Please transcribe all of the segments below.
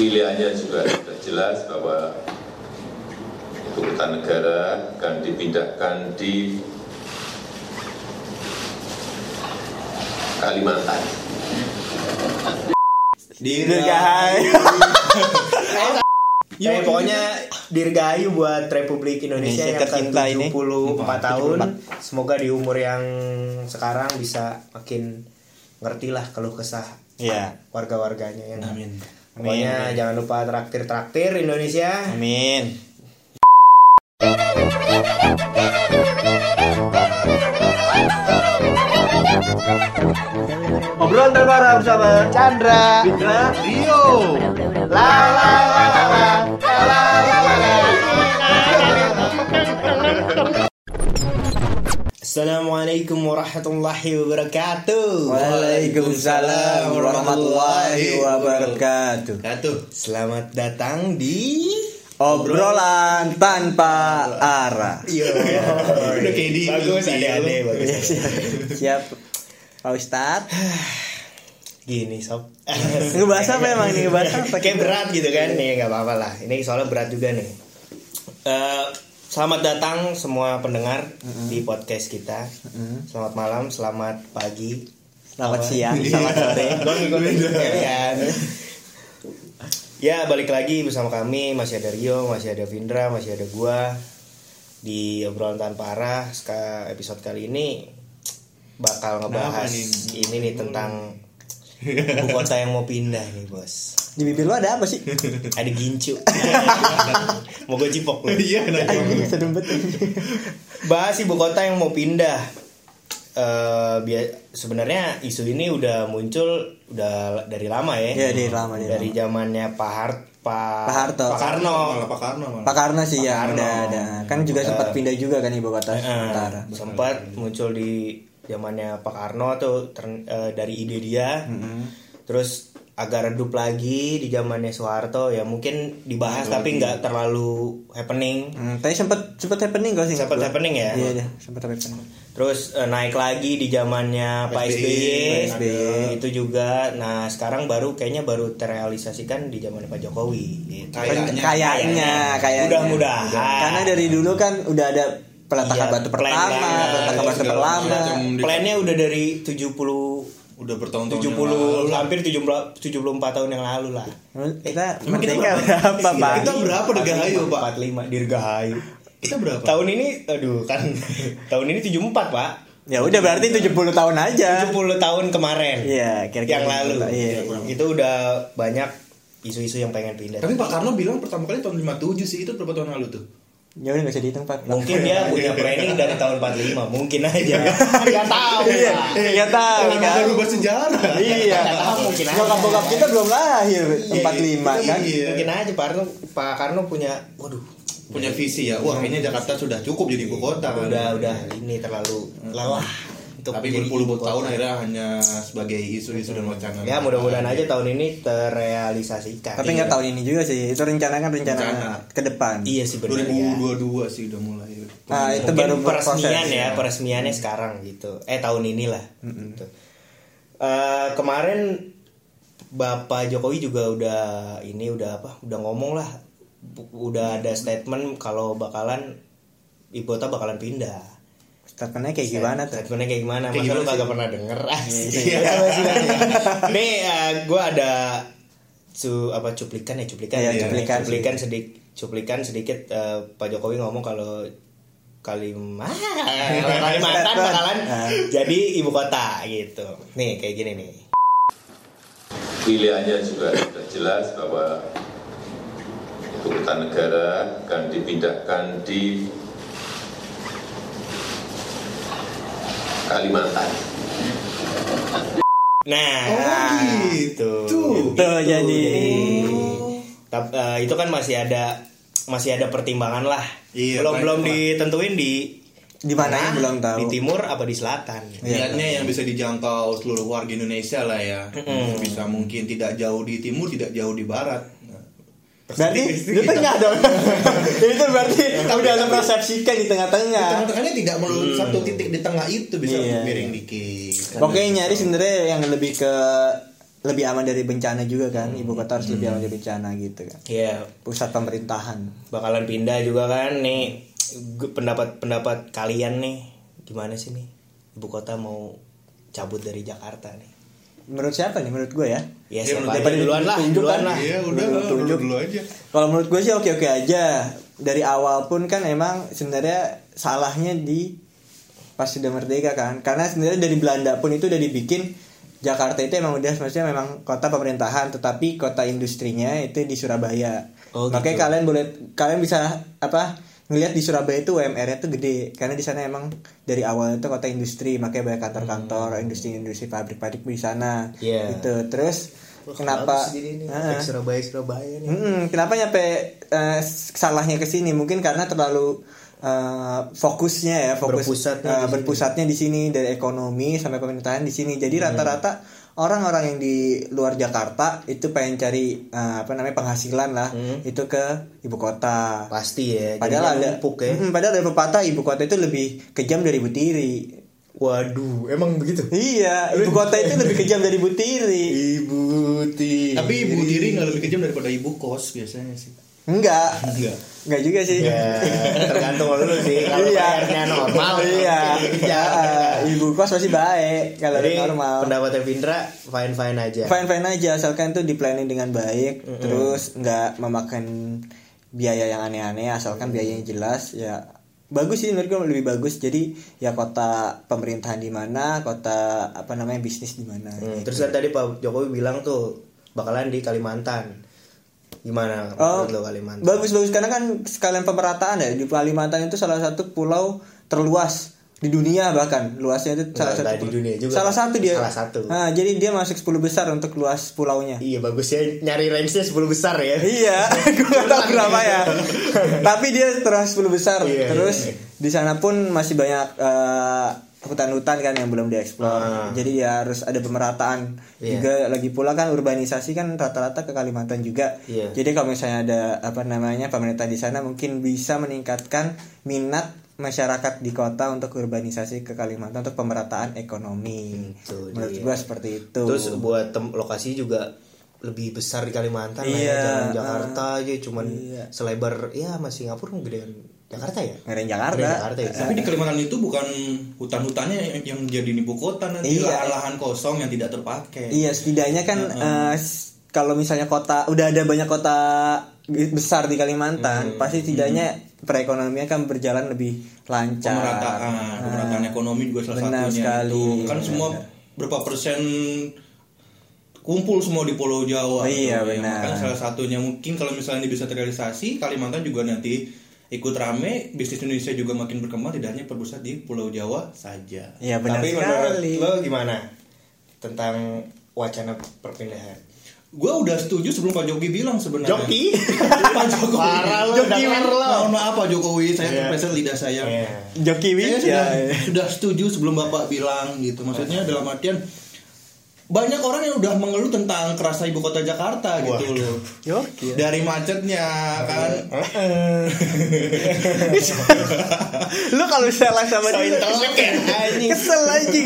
pilihannya juga sudah jelas bahwa ibu kota negara akan dipindahkan di Kalimantan. Dirgahayu. Eh, pokoknya dirgahayu buat Republik Indonesia Indonesia yang tercinta ini. ke-74 tahun. Semoga di umur yang sekarang bisa makin ngerti lah keluh kesah Iya. warga-warganya ya. nggak? Amin. Pokoknya Amin. jangan lupa traktir-traktir Indonesia. Amin. Obrolan terbaru bersama Chandra, Fitra, Rio. la la la la la la la Assalamualaikum warahmatullahi wabarakatuh. Waalaikumsalam warahmatullahi wabarakatuh. Satu. Selamat datang di Obrolan tanpa arah. Iya. Udah kayak di bagus bagus. Iya, siap. Pak Ustadz. Gini sob. Ngebahas apa emang nih? Ngebahas apa? Kayak berat gitu kan nih nggak apa-apa lah. Ini soalnya berat juga nih. Eh, selamat datang semua pendengar di podcast kita. Selamat malam, selamat pagi. Selamat siang, selamat sore. Kalian. Ya balik lagi bersama kami masih ada Rio, masih ada Vindra, masih ada gua di obrolan tanpa arah. Ska- Episode kali ini bakal ngebahas Kenapa nih? ini nih tentang ibu kota yang mau pindah nih bos. Di bibir lu ada apa sih? Ada gincu. mau gue cipok lu. Iya, kenapa? Bahas ibu kota yang mau pindah. Eh bia- sebenarnya isu ini udah muncul udah dari lama ya. Iya, dari lama, dari Dari zamannya Pak Hart Pak Pak Harto. Pak Karno. Malah Pak Karno malah. Pak Karno sih Pak ya, Karno. udah ada. Kan juga sempat pindah juga kan ibu kota Eh, sementara. sempat muncul di zamannya Pak Karno tuh ter- eh, dari ide dia. Terus agak redup lagi di zamannya Soeharto ya mungkin dibahas tapi nggak terlalu happening. Hmm, tapi sempat sempat happening gak sih? Sempat happening ya. Iya, iya, sempat happening. Terus eh, naik lagi di zamannya Pak SBY, SBY, SBY. itu juga. Nah sekarang baru kayaknya baru terrealisasikan di zamannya Pak Jokowi. Gitu. Kayaknya. kayaknya kayaknya Mudah-mudahan. karena dari dulu kan udah ada peletakan Iya, batu plan pertama lah. peletakan batu Segala pertama macam. Plannya udah dari 70 Udah bertahun-tahun. 70 yang lalu. hampir 70 74 tahun yang lalu lah. kita Emang kita merdeka berapa? berapa pak Kita berapa Dirgahayu, Pak? 45 Dirgahayu. Kita berapa? Tahun ini aduh kan tahun ini 74, Pak. ya udah berarti 70 tahun aja 70 tahun kemarin. iya kira-kira yang lalu. iya, iya. Itu udah banyak isu-isu yang pengen pindah. Tapi Pak Karno bilang pertama kali tahun 57 sih itu berapa tahun lalu tuh? Ya udah usah dihitung pak Mungkin dia punya planning dari tahun 45, mungkin aja. Enggak tahu. iya Pak. nggak tahu Emang kan udah rubah sejarah. iya tahu, mungkin aja. bokap bokap kita belum lahir 45 kan Iya. Mungkin aja Pak Karno, Pak Karno punya waduh, Punya visi ya. Wah, kayaknya Jakarta sudah cukup jadi ibu kota kan. udah udah ini terlalu lelah untuk Tapi berpuluh-puluh tahun akhirnya hanya sebagai isu-isu dan wacana. Ya mudah-mudahan aja tahun ini terrealisasikan. tapi nggak tahun ini juga sih itu rencana kan rencana Rencana. ke depan Iya sih benar ya. 2022 sih udah mulai. nah itu Mungkin baru peresmian berproses ya, peresmiannya sekarang gitu. Eh tahun inilah. Gitu. Eh, kemarin Bapak Jokowi juga udah ini udah apa? Udah ngomong lah. Udah ada statement kalau bakalan ibu kota bakalan pindah. Statementnya kayak gimana tuh Statementnya kayak gimana? Kayak Masa lu kagak pernah denger? Iya. Nih gue ada su apa cuplikan ya cuplikan Iya, ya cuplikan. cuplikan sedikit cuplikan sedikit eh, Pak Jokowi ngomong kalau Kalim ah, Kalimantan bakalan Ah. jadi ibu kota gitu. Nih kayak gini nih. Pilihannya juga sudah jelas bahwa ibu kota negara akan dipindahkan di Kalimantan. Nah, Oh, gitu. Gitu. Tuh, jadi. Tap- eh, itu kan masih ada masih ada pertimbangan lah. Iya, belum baik, belum ditentuin di di mana tengah, belum tahu Di timur apa di selatan? Niatnya yang bisa dijangkau seluruh warga Indonesia lah ya. Bisa mungkin tidak jauh di timur, tidak jauh di barat. Berarti di tengah dong itu berarti udah ada persepsikan di tengah-tengah Tengah-tengahnya tidak melulu satu titik di tengah itu bisa Iya. miring dikit. Oke nyari sebenarnya yang lebih ke lebih aman dari bencana juga kan. Ibu kota harus lebih Hmm. aman dari bencana gitu kan. Iya, Pusat pemerintahan. bakalan pindah juga kan nih pendapat pendapat kalian nih gimana sih nih ibu kota mau cabut dari Jakarta nih Menurut siapa nih? Menurut gue ya. Ya Ya, siapa menurut- aja duluan lah duluan lah Iya udah Dulu dulu aja. Kalau menurut gue sih oke-oke aja. Dari awal pun kan emang sebenarnya salahnya di pas sudah merdeka kan. Karena sebenarnya dari Belanda pun itu udah dibikin Jakarta itu emang udah maksudnya memang kota pemerintahan, tetapi kota industrinya itu di Surabaya. Oh, Makanya gitu. kalian boleh kalian bisa apa ngelihat di Surabaya itu UMR-nya tuh gede karena di sana emang dari awal itu kota industri makanya banyak kantor-kantor industri-industri pabrik-pabrik di sana Hmm. Iya. gitu terus Wah, kenapa nih, efek Surabaya Surabaya nih Mm-mm, kenapa nyampe eh, salahnya ke sini? Mungkin karena terlalu eh, fokusnya ya, fokus Berpusatnya eh, di sini. berpusatnya di sini dari ekonomi sampai pemerintahan di sini. Hmm. Jadi rata-rata orang-orang yang di luar Jakarta itu pengen cari eh, apa namanya penghasilan lah, Hmm. itu ke ibu kota. pasti ya Padahal ada numpuk ya padahal ada pepatah ibu kota itu lebih kejam dari Butiri. waduh emang begitu Iya, ibu kota itu lebih kejam dari Butiri. ibu ti Tapi ibu tiri nggak lebih kejam daripada ibu kos biasanya sih. Enggak. Enggak. Enggak juga sih. ya tergantung lu sih. Kalau Iya. bayarnya normal iya. iya ibu kos pasti baik kalau jadi normal. pendapatnya Vindra fine fine aja. Fine fine aja asalkan tuh di planning dengan baik, terus nggak memakan biaya yang aneh-aneh, asalkan biayanya jelas ya. Bagus sih menurut gue lebih bagus. Jadi ya kota pemerintahan di mana kota apa namanya bisnis di mana. Hmm, terus kan tadi Pak Jokowi bilang tuh bakalan di Kalimantan gimana Oh, menurut lo Kalimantan? bagus bagus. Karena kan sekalian pemerataan ya di Kalimantan itu salah satu pulau terluas di dunia bahkan. Luasnya itu salah Nggak, satu di dunia juga. salah satu dia. Salah satu. Nah, jadi dia masuk 10 besar untuk luas pulaunya. Iya bagus ya. Nyari range-nya 10 besar ya. iya gue gak tahu berapa ya. Tapi dia terus 10 besar. Iya, terus iya. di sana pun masih banyak eh, hutan-hutan kan yang belum dieksplor Ah. jadi ya harus ada pemerataan Iya. juga lagi pula kan urbanisasi kan rata-rata ke Kalimantan juga Iya. jadi kalau misalnya ada apa namanya pemerintah di sana mungkin bisa meningkatkan minat masyarakat di kota untuk urbanisasi ke Kalimantan untuk pemerataan ekonomi Itu menurut dia. gua seperti itu Terus buat tem- lokasi juga lebih besar di Kalimantan lah ya. Iya, Jangan ah. Jakarta aja cuman Iya. selebar ya masih Singapura gedean Jakarta ya. Ngadain Jakarta. Jakarta ya. Tapi di Kalimantan itu bukan hutan-hutannya yang, jadi ibu kota nanti Iya. lahan-lahan kosong yang tidak terpakai. Iya setidaknya kan eh, s- kalau misalnya kota udah ada banyak kota besar di Kalimantan, pasti setidaknya perekonomian kan berjalan lebih lancar. Pemerataan, pemerataan ekonomi juga salah benar satunya sekali. itu. Kan semua berapa persen kumpul semua di Pulau Jawa. Oh, iya, ya. benar. Makanya salah satunya mungkin kalau misalnya ini bisa terrealisasi, Kalimantan juga nanti ikut rame, bisnis Indonesia juga makin berkembang tidak hanya berpusat di Pulau Jawa saja. Iya benar Tapi menurut sekali. lo gimana tentang wacana perpindahan? Gue udah setuju sebelum Pak Jokowi bilang sebenarnya. Joki? Pak Jokowi. Parah lo, lo. Mohon maaf Pak Jokowi, saya Iya. terpleset lidah saya. Iya. Joki Saya sudah, sudah setuju sebelum Bapak bilang gitu. Maksudnya dalam artian banyak orang yang udah mengeluh tentang kerasa ibu kota Jakarta gitu loh. Dari macetnya kan. Lu kalau salah sama So dia kesel aja.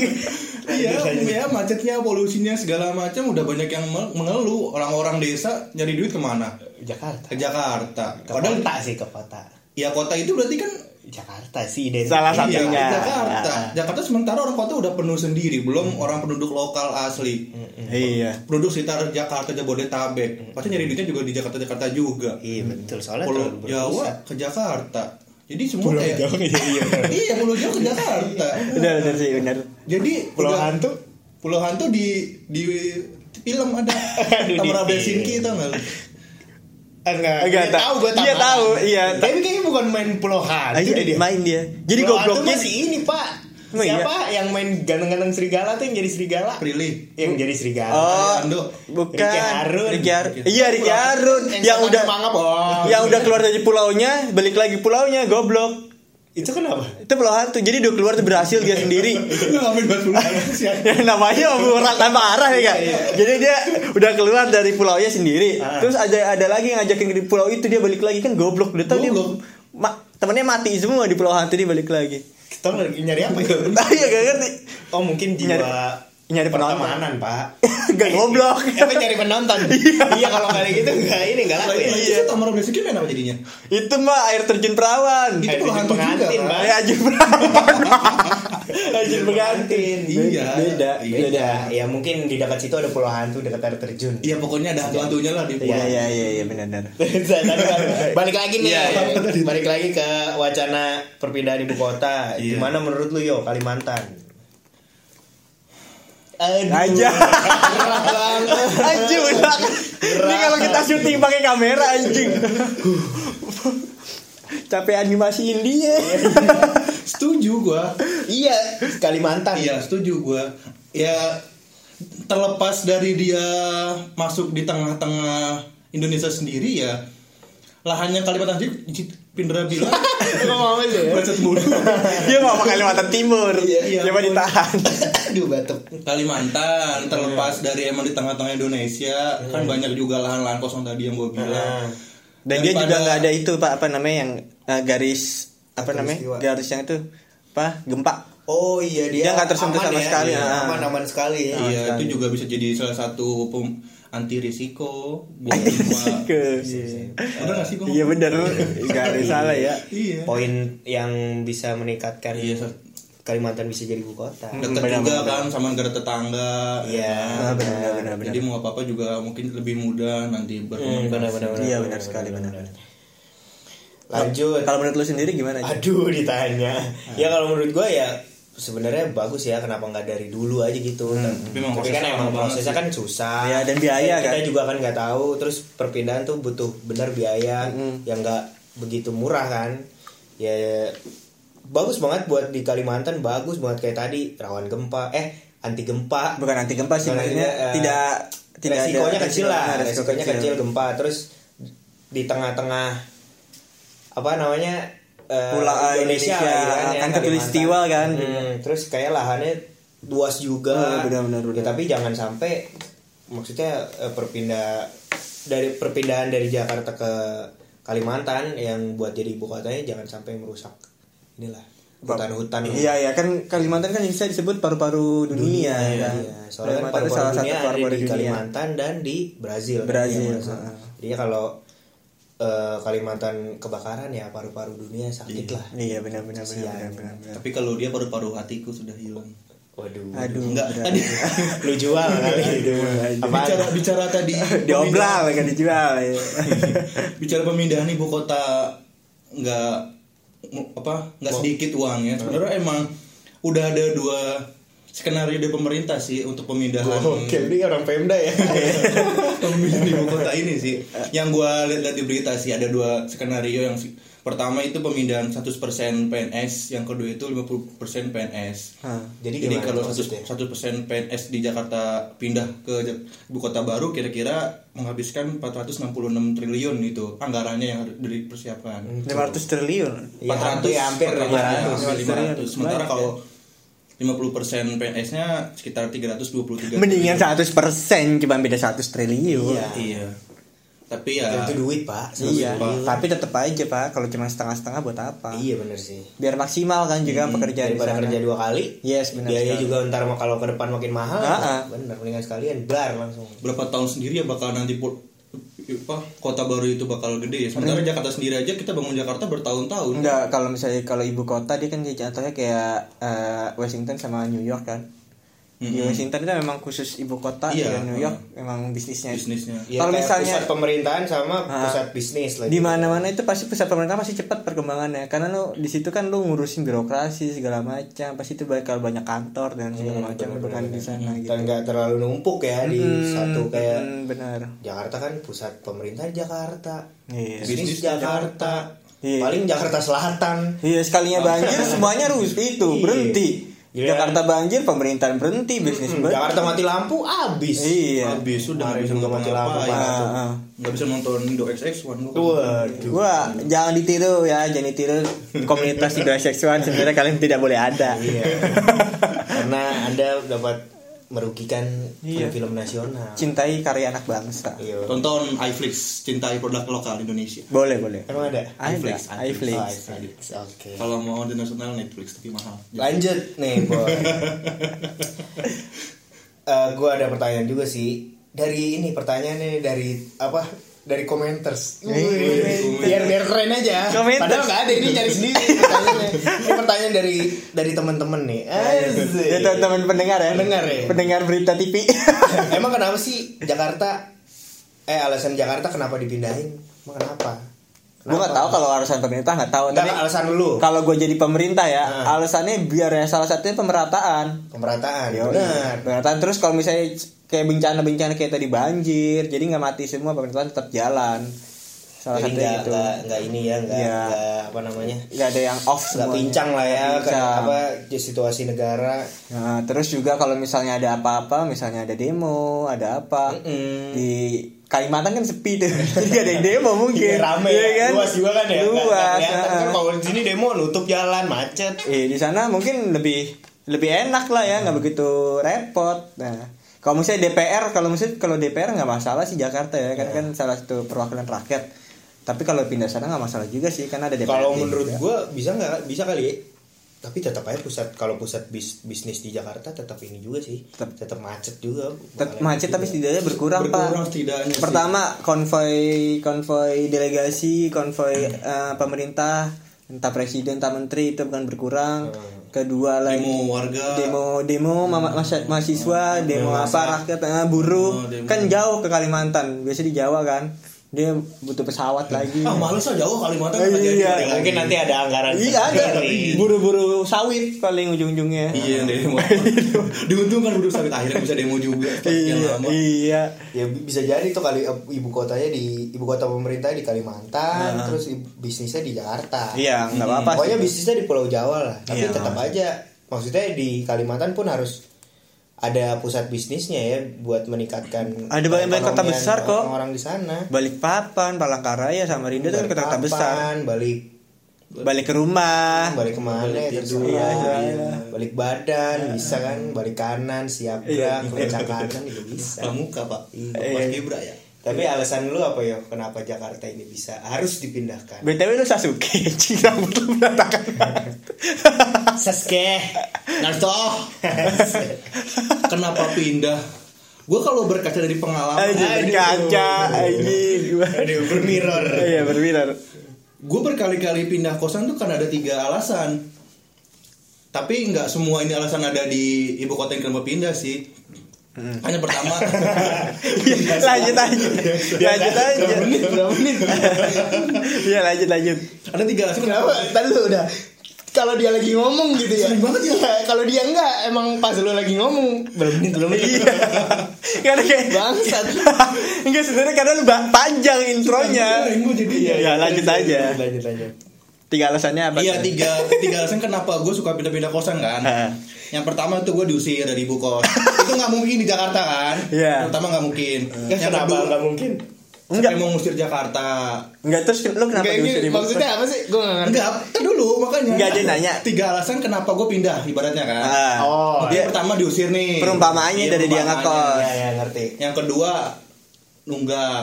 Iya, ya macetnya, polusinya segala macam udah banyak yang mengeluh. Orang-orang desa nyari duit ke mana? Jakarta. Ke Jakarta. Ke Padahal kota sih ke kota. ya kota itu berarti kan Jakarta sih identik. Salah Iya, satunya. Jakarta. Ah. Jakarta sementara orang kota udah penuh sendiri, belum orang penduduk lokal asli. Iya. Penduduk sekitar Jakarta Jabodetabek. Pasti nyari duitnya juga di Jakarta Jakarta juga. Iya betul soalnya Pulau Jawa ke Jakarta. Jadi semua kayak iya iya. iya Pulau Jawa ke Jakarta. Benar benar sih benar. Jadi Pulau udah- Hantu? Pulau Hantu di di film ada Tamara Besinki tau nggak? Enggak, Enggak, dia tahu gue dia tahu, iya. Tapi kayaknya bukan main Pulau Hantu iya, deh dia. main dia. Jadi Pulau Hantu gobloknya masih ini pak. Emang iya? Siapa yang main ganteng-ganteng serigala tuh yang jadi serigala? Prilly. Yang jadi serigala. Oh, Ando. bukan. Ricky Harun. Ricky Harun. Iya, Ricky Harun yang setannya udah mangap, oh. yang udah keluar dari pulaunya, balik lagi pulaunya, goblok. Itu kenapa? Itu pulau hantu. Jadi udah keluar tuh berhasil dia sendiri. Ngapain Pulau Hantu sih? yang namanya orang tanpa arah ya kak. Jadi dia udah keluar dari pulaunya sendiri. Ah. Terus ada ada lagi yang ngajakin ke pulau itu dia balik lagi kan goblok. Udah tahu dia ma- temennya mati semua di pulau hantu dia balik lagi. Kita lagi nyari apa ya? Tahu ya gak ngerti. Oh mungkin jiwa Nyari- penonton. Pertemanan pak. Gak goblok. Apa nyari penonton? Iya. Kalau kayak gitu nggak ini nggak laku. Ya Iya, Tomorrow Basic main apa jadinya? itu mah air terjun perawan. Itu Air hantu juga, pengantin, Pak. Eh, anjing perawan anjing pengantin. Iya. beda Iya. beda. Ya mungkin di dekat situ ada pulau hantu dekat air terjun. Iya, pokoknya ada hantu-hantunya lah di iya pulau. iya iya iya benar benar Tapi balik lagi nih. Iya, balik lagi ke wacana perpindahan ibu kota. Iya. gimana menurut lu yo Kalimantan Aduh, Aja. anjing udah. Ini kalau kita syuting pakai kamera anjing. Capek animasi India Setuju gua. iya Kalimantan. Iya, setuju gua. Ya terlepas dari dia masuk di tengah-tengah Indonesia sendiri ya lahannya Kalimantan Pindra bilang. Mau aja ya? Bacot mulu. dia mau ke Kalimantan Timur. Iya. coba ditahan aduh batuk Kalimantan terlepas dari emang di tengah-tengah Indonesia kan banyak juga lahan-lahan kosong tadi yang gue bilang. dan dia juga Daripada- nggak ada itu pak apa namanya yang eh, garis apa namanya istiwa. garis yang itu apa gempa oh iya dia Dia nggak tersentuh aman sama ya, sekali, iya, ah. aman aman sekali ya Iya, sekali. itu juga bisa jadi salah satu pem- anti risiko buat gempa. ke Bener gak sih gua? iya nggak ada salah ya Iya. poin yang bisa meningkatkan Iya. Kalimantan bisa jadi ibu kota Dekat Benar, juga benar. kan sama negara tetangga. Iya. Ah, benar benar benar Jadi mau apa-apa juga mungkin lebih mudah nanti Hmm, berkomunikasi. benar benar benar. Iya, benar, benar sekali, benar. Lanjut. kalau menurut lu sendiri gimana aja Aduh ditanya. Ya kalau menurut gua ya sebenarnya bagus ya kenapa nggak dari dulu aja gitu. Tapi emang Tapi kan prosesnya emang prosesnya kan susah. Ya, dan biaya Kita kan. juga kan nggak tahu. Terus perpindahan tuh butuh benar biaya Mm. yang nggak begitu murah kan. Ya bagus banget buat di Kalimantan bagus banget kayak tadi rawan gempa eh anti gempa bukan anti gempa sih maksudnya eh, tidak tidak ada resikonya kecil lah Nah, resiko resikonya kecil. gempa terus di tengah-tengah apa namanya eh, Pulau, eh, Indonesia, Indonesia, gitu kan ya, katulistiwa Kalimantan. kan. Hmm, terus kayak lahannya luas juga Oh, benar-benar, Ya, benar. tapi jangan sampai maksudnya eh, perpindah dari perpindahan dari Jakarta ke Kalimantan yang buat jadi ibu kotanya jangan sampai merusak inilah hutan-hutan Iya ya kan Kalimantan kan bisa disebut paru-paru dunia, Iya, kan. iya. Soalnya kan Kalimantan itu paru-paru salah satu dunia ada paru-paru di dunia. Kalimantan dan di Brazil. kan, Brazil, yang mana. heeh. Jadi kalau eh, Kalimantan kebakaran ya paru-paru dunia sakit lah. Iya benar benar benar Kasihan. benar benar. benar. Tapi kalau dia paru-paru hatiku sudah hilang. Waduh. Aduh, Enggak, tadi Lu jual kali itu. Apa? bicara bicara tadi Diobral kan dijual ya. bicara pemindahan ibu kota nggak apa nggak sedikit uangnya. Sebenarnya emang udah ada dua skenario dari pemerintah sih untuk pemindahan Oke, ini orang Pemda ya. pemindahan ibu kota ini sih. Yang gua lihat di berita sih ada dua skenario yang pertama itu pemindahan 100% PNS yang kedua itu 50% PNS Hah. Jadi jadi kalau? 100% 100% PNS di Jakarta pindah ke ibu kota baru kira-kira menghabiskan 466 triliun itu anggarannya yang harus dipersiapkan. 500 triliun. Ya, hampir, hampir 400, 500. 500. Sementara Banyak kalau 50% PNS-nya sekitar 323 Mendingan triliun. 100% cuma beda 100 triliun. Iya. Iya. Tapi ya Itu duit, Pak. Iya, Pak. tapi tetap aja Pak, kalau cuma setengah-setengah buat apa? Iya bener sih. Biar maksimal kan juga pekerjaan di Daripada sana. kerja dua kali. Yes, benar Biaya sekali. juga ntar mau kalau ke depan makin mahal. Ah, ah. Bener, mendingan sekalian bar langsung. berapa tahun sendiri ya bakal nanti pul- apa kota baru itu bakal gede ya. Sementara Jakarta sendiri aja kita bangun Jakarta bertahun-tahun. Enggak, kalau misalnya kalau ibu kota dia kan dia jatuhnya kayak eh, Washington sama New York kan. Di Mm-mm. Washington itu memang khusus ibu kota Iya, dan New York memang bisnisnya. Bisnisnya. Ya, Kalau misalnya- pusat pemerintahan sama Ah. pusat bisnis lagi. Di mana-mana itu pasti pusat pemerintah masih cepat perkembangannya karena lo di situ kan lo ngurusin birokrasi segala macam pasti itu bakal banyak kantor dan segala Hmm, macam bukan di sana gitu. Dan nggak terlalu numpuk ya di Hmm, satu kayak hmm, benar. Jakarta kan pusat pemerintahan Jakarta. Iya. Bisnis Bisnis Jakarta. Iya. Paling Jakarta Selatan. Iya sekalinya banjir semuanya harus itu Iya. berhenti. Iya. Jakarta banjir pemerintahan berhenti bisnis Hmm, berhenti. Jakarta mati lampu habis. Iya. Habis sudah nggak bisa mati lampu, Pak. Ah, ah. nggak bisa nonton Indo XX1 Waduh. Wah, jangan ditiru ya, jangan ditiru komunitas tidak seksual sebenarnya kalian tidak boleh ada. Iya. Karena Anda dapat merugikan Iya. film nasional. Cintai karya anak bangsa. Iya. tonton iFlix cintai produk lokal Indonesia Boleh, boleh. Emang ada? Ada, iFlix, iFlix. Oh, iFlix. Oke. kalau mau internasional Netflix tapi mahal Lanjut nih, boy. eh, gue ada pertanyaan juga sih dari ini pertanyaannya dari apa dari komenters biar biar keren aja Komenters. padahal nggak ada ini nyari sendiri pertanyaannya ini pertanyaan dari dari teman-teman nih. Ya teman-teman pendengar ya. Pendengar ya. Pendengar berita TV. emang kenapa sih Jakarta eh alasan Jakarta kenapa dipindahin emang kenapa gue nggak tahu kalau alasan pemerintah nggak tahu. Tapi alasan lu kalau gue jadi pemerintah ya, Nah. alasannya biar ya salah satunya pemerataan. pemerataan Yoi. benar Pemerataan terus kalau misalnya kayak bencana-bencana kayak tadi banjir, jadi nggak mati semua pemerintahan tetap jalan. Salah jadi satunya nggak ini ya nggak nggak apa namanya Nggak ada yang off nggak pincang lah ya pincang. apa di situasi negara Nah, terus juga kalau misalnya ada apa-apa, misalnya ada demo, ada apa Mm-mm. di Kalimantan kan sepi tuh, jadi ada yang demo mungkin. Iya, rame Iya ya, luas juga kan ya Luas. kan heeh. kalau di sini demo nutup jalan macet Eh di sana mungkin lebih lebih enak lah ya, nggak begitu repot. Nah, kalau misalnya DPR, kalau misalnya kalau DPR nggak masalah sih Jakarta ya, kan kan salah satu perwakilan rakyat. Tapi kalau pindah sana nggak masalah juga sih, karena ada DPR. kalau menurut gua bisa nggak bisa kali ya tapi tetap aja pusat kalau pusat bis, bisnis di Jakarta tetap ini juga sih Tetap- tetap, macet juga Tetap macet tapi setidaknya berkurang, Berkurang pak. setidaknya sih. Pertama konvoy konvoy delegasi konvoy eh, pemerintah entah presiden entah menteri itu bukan berkurang. Kedua lagi Demo warga. demo demo ma- mahasiswa demo masa. apa rakyat buruh Oh, demo. kan jauh ke Kalimantan biasa di Jawa kan dia butuh pesawat lagi. ah males lah jauh Kalimantan Eh, jadi iya. lagi. mungkin nanti ada anggaran Iya ada buru-buru sawit paling ujung-ujungnya. iya demo diuntungkan udah sampai akhirnya bisa demo juga Iya, lama iya. ya bi- bisa jadi tuh kali eh, ibu kotanya di ibu kota pemerintah di Kalimantan terus i- bisnisnya di Jakarta Iya, nggak apa-apa. sih. pokoknya bisnisnya di Pulau Jawa lah tapi Iya. tetap aja maksudnya di Kalimantan pun harus ada pusat bisnisnya ya buat meningkatkan Ada banyak-banyak kota perekonomian besar kok. orang-orang di sana Balikpapan, Palangkaraya, Samarinda itu kan kota-kota besar. Balik Balik ke rumah. balik ke mana ya terserah Iya, iya. balik badan bisa kan balik kanan siap Iya. gerak kencang kanan juga bisa pramuka pak Iya. Pas Gebra ya tapi alasan lu apa ya kenapa Jakarta ini bisa harus dipindahkan BTW lu Sasuke, cing rambut lu berantakan. Sasuke Naruto kenapa pindah gue kalau berkaca dari pengalaman Anjing kaca, anjing. Aduh, bermirror. Iya, bermirror. gue berkali-kali pindah kosan tuh karena ada tiga alasan tapi nggak semua ini alasan ada di ibu kota yang kenapa pindah sih hanya pertama lanjut aja. Lanjut aja. Berapa menit berapa menit Iya, lanjut lanjut. ada tiga alasan kenapa tadi lu udah kalau dia lagi ngomong gitu ya Sering banget ya. Iya, kalau dia enggak emang pas lu lagi ngomong berapa menit berapa menit Iya. Karena kayak bangsat Enggak sebenarnya karena lu ba- panjang intronya. Gue jadi Iya, lanjut aja. lanjut lanjut Tiga alasannya apa? Iya tiga tiga alasan kenapa gue suka pindah-pindah kosan kan. Heeh. Yang pertama itu gue diusir dari ibu kos. itu nggak mungkin di Jakarta kan. Iya. Yang pertama nggak mungkin. Ya, Yang kenapa kedua nggak mungkin Enggak. Mau ngusir Jakarta. Enggak terus lu kenapa Enggak, ini diusir ibu maksudnya apa sih gue nggak ngerti Enggak, kan dulu makanya. Enggak, dia nanya. Tiga alasan kenapa gue pindah ibaratnya kan. Ah. oh Dia pertama diusir nih. Perumpamaannya Iya, dari dia ngekos. ya ya ngerti Yang kedua nunggak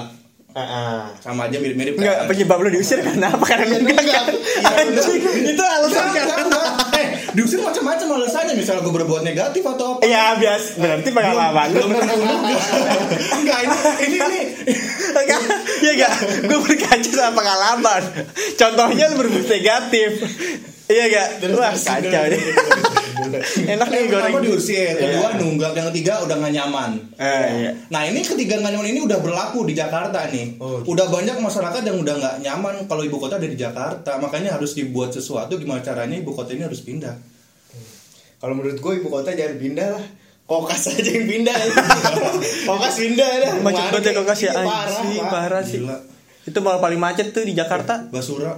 Heeh. sama aja mirip-mirip Enggak, kan. penyebab lu diusir karena apa? Karena Iya, enggak. enggak. Anjing, itu alasan Enggak, kan. Diusir macam-macam alasannya. Misalnya gue berbuat negatif atau apa. Iya, bias. Berarti pengalaman lu. Belum tentu. Enggak, ini ini ini. Enggak, iya enggak. Gue berkaca sama pengalaman. Contohnya lu berbuat negatif. Iya enggak? Wah, kacau nih. Enak nih pertama goreng. diusir, kedua nunggak, yang ketiga udah gak nyaman. Eh, iya. Nah ini ketiga gak nyaman ini udah berlaku di Jakarta nih. Oh. Udah banyak masyarakat yang udah nggak nyaman kalau ibu kota ada di Jakarta. Makanya harus dibuat sesuatu gimana caranya ibu kota ini harus pindah. Kalau menurut gue ibu kota jangan pindah lah. Kokas aja yang pindah. Kokas pindah dah. Macet banget ya kokas ya Iya, parah, parah sih. Gila. Itu malah paling macet tuh di Jakarta. Basura,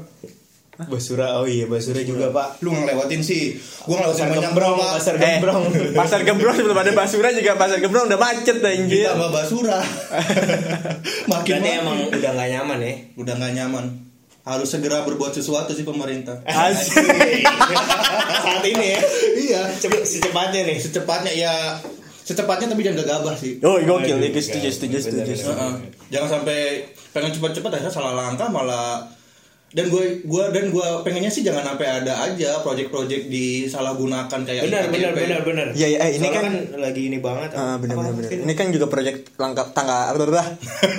Basura, oh iya Basura juga pak. lu ngelewatin sih. Gua ngelewatin Pasar banyak Gembrong, Pak. Pasar Eh, Gembrong. pasar Gembrong sebelum ada Basura juga pasar Gembrong udah macet anjir. Ditambah basura. Makin Berarti makin. emang udah gak nyaman ya. udah nggak nyaman. Harus segera berbuat sesuatu sih pemerintah. Asik. Saat ini ya. iya, Cepet secepatnya nih. secepatnya ya secepatnya tapi jangan gegabah sih. Oh, gokil itu setuju, setuju, setuju. setuju. Heeh. Jangan sampai pengen cepat-cepat akhirnya salah langkah malah dan gue gua dan gue pengennya sih jangan sampai ada aja project-project disalahgunakan kayak benar benar benar benar Iya, iya, eh, ini Soalnya kan- lagi ini banget Ah, bener Apa, bener bener. mungkin? Ini kan juga proyek langkah tangga apa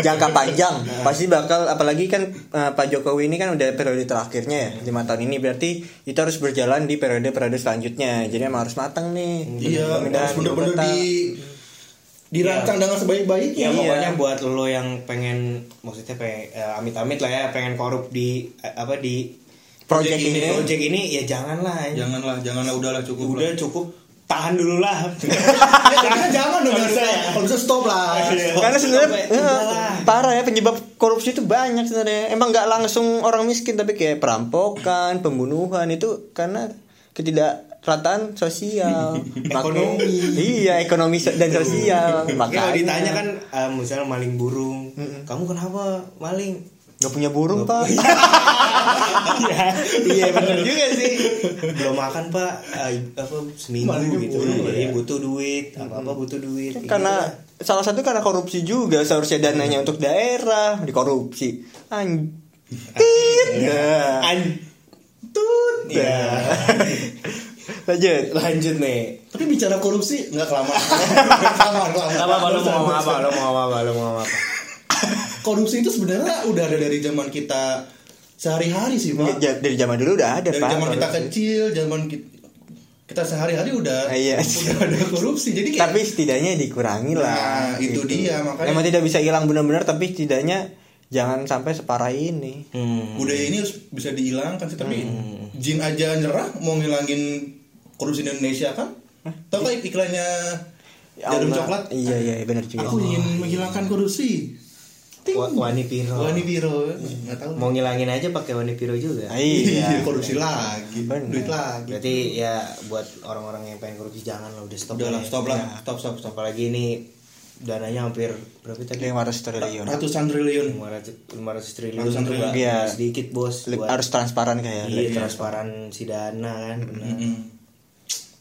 jangka panjang. Pasti bakal apalagi kan eh, Pak Jokowi ini kan udah periode terakhirnya ya lima tahun ini berarti itu harus berjalan di periode periode selanjutnya. Jadi emang harus matang nih. iya harus kota. di dirancang dengan sebaik-baiknya Ya Iya. pokoknya buat lo yang pengen maksudnya pengen eh, amit-amit lah ya pengen korup di eh, apa di project Project ini. ini. project ini ya janganlah. janganlah janganlah udahlah cukup Udah lah. cukup tahan dulu lah. Ya, jangan jangan dong bisa ya? kalau bisa stop lah Karena sebenarnya Sampai- eh, udahlah. parah ya penyebab korupsi itu banyak sebenarnya. Emang nggak langsung orang miskin tapi kayak perampokan, pembunuhan itu karena ketidakrataan sosial, Ekonomi. Iya, ekonomi so- dan sosial. Makanya Makanya kalau ditanya kan eh, misalnya maling burung, kamu kenapa maling? Gak punya burung pak Iya, iya benar juga sih. Belum makan pak, eh, apa seminggu Malingnya gitu. burung, ya. butuh duit, apa apa butuh duit. Kayak Karena gitu lah. salah satu karena korupsi juga Seharusnya dananya untuk daerah Dikorupsi Anjir. Antut. Ya. Lanjut Lanjut nih. tapi bicara korupsi nggak kelamaan kelamaan kelamaan Apa lo mau ngomong apa? Lo mau ngomong apa? Lo mau ngomong apa? korupsi itu sebenarnya udah ada dari zaman kita sehari-hari sih pak Ja- Dari zaman dulu udah ada dari pak zaman kita kecil zaman kita, kita sehari-hari udah Ah, iya. udah ada korupsi jadi kayak Tapi setidaknya dikurangi lah Nah, itu dia, makanya- Emang tidak bisa hilang benar-benar Tapi setidaknya Jangan sampai separah ini Hmm. budaya ini harus bisa dihilangkan sih tapi jin aja nyerah mau ngilangin korupsi di Indonesia kan? Tau kan iklannya Ya jarum coklat? Iya iya benar juga. Aku ingin menghilangkan korupsi. Ting. Wa- Wani Piro. Wani Biro nggak tahu. Mau ngilangin aja pakai Wani Piro juga. Ah, Iya. Korupsi lagi. Bener. duit lagi. Berarti ya buat orang-orang yang pengen korupsi jangan lah udah stop. udah lah ya. stop lah. Stop stop stop. Apalagi ini dananya hampir berapa tadi? 500 triliun. Ratusan triliun. 500 500 triliun Ratusan triliun. Iya. sedikit bos buat Harus transparan kayak iya, transparansi dana kan benar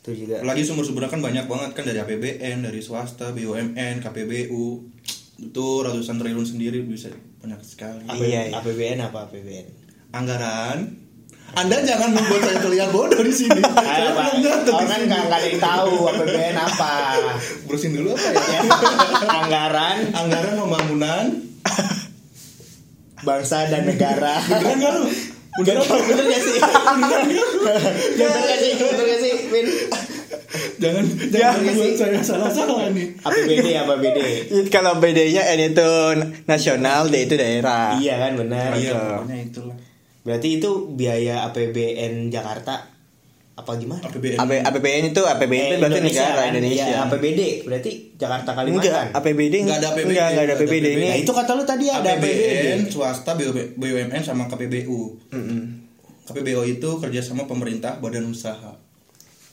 itu juga. Lagi sumber-sumbernya kan banyak banget kan dari APBN dari swasta BUMN KPBU itu ratusan triliun sendiri bisa banyak sekali. Iya, iya. APBN apa? APBN anggaran anda jangan membuat saya terlihat bodoh di sini. Saya Ayo, Pak. belum nyatet di Orang kan sini. nggak nggak ada yang tahu APBN apa. Berusin dulu apa ya? Anggaran. Anggaran pembangunan. Bangsa dan negara. Beneran nggak lu? Bener apa bener gak sih? Bener gak sih? Bener gak sih Min jangan Ya. jangan buat saya salah-salah nih APBD APBD. Kalau bedanya N itu nasional D itu daerah. Iya kan benar. Iya pokoknya itulah berarti itu biaya APBN Jakarta apa gimana APBN AP, APBN itu APBN itu Eh, berarti negara kan? Indonesia. Iya, APBD berarti Jakarta Enggak, Kalimantan APBD Nggak ada APBD, Enggak, enggak ada APBD ini. nah itu kata lu tadi ada APBN APBD swasta BUMN sama KPBU KPBU itu kerjasama pemerintah badan usaha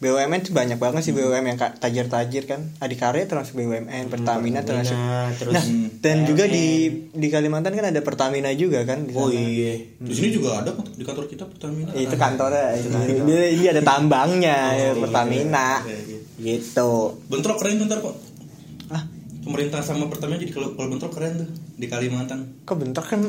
BUMN tuh banyak banget sih BUMN yang tajir-tajir kan. Adikarya termasuk BUMN, Pertamina termasuk. Pertamina, terus Nah, dan PLN. juga di di Kalimantan kan ada Pertamina juga kan di oh iya di sini juga ada kok di kantor kita Pertamina Itu kantornya. Dia, dia ada tambangnya ya, iya, Pertamina. Kayak gitu. Gitu. bentrok keren bentar kok Ah, pemerintah sama Pertamina jadi kalau kalau bentrok keren tuh di Kalimantan kok bentrok kan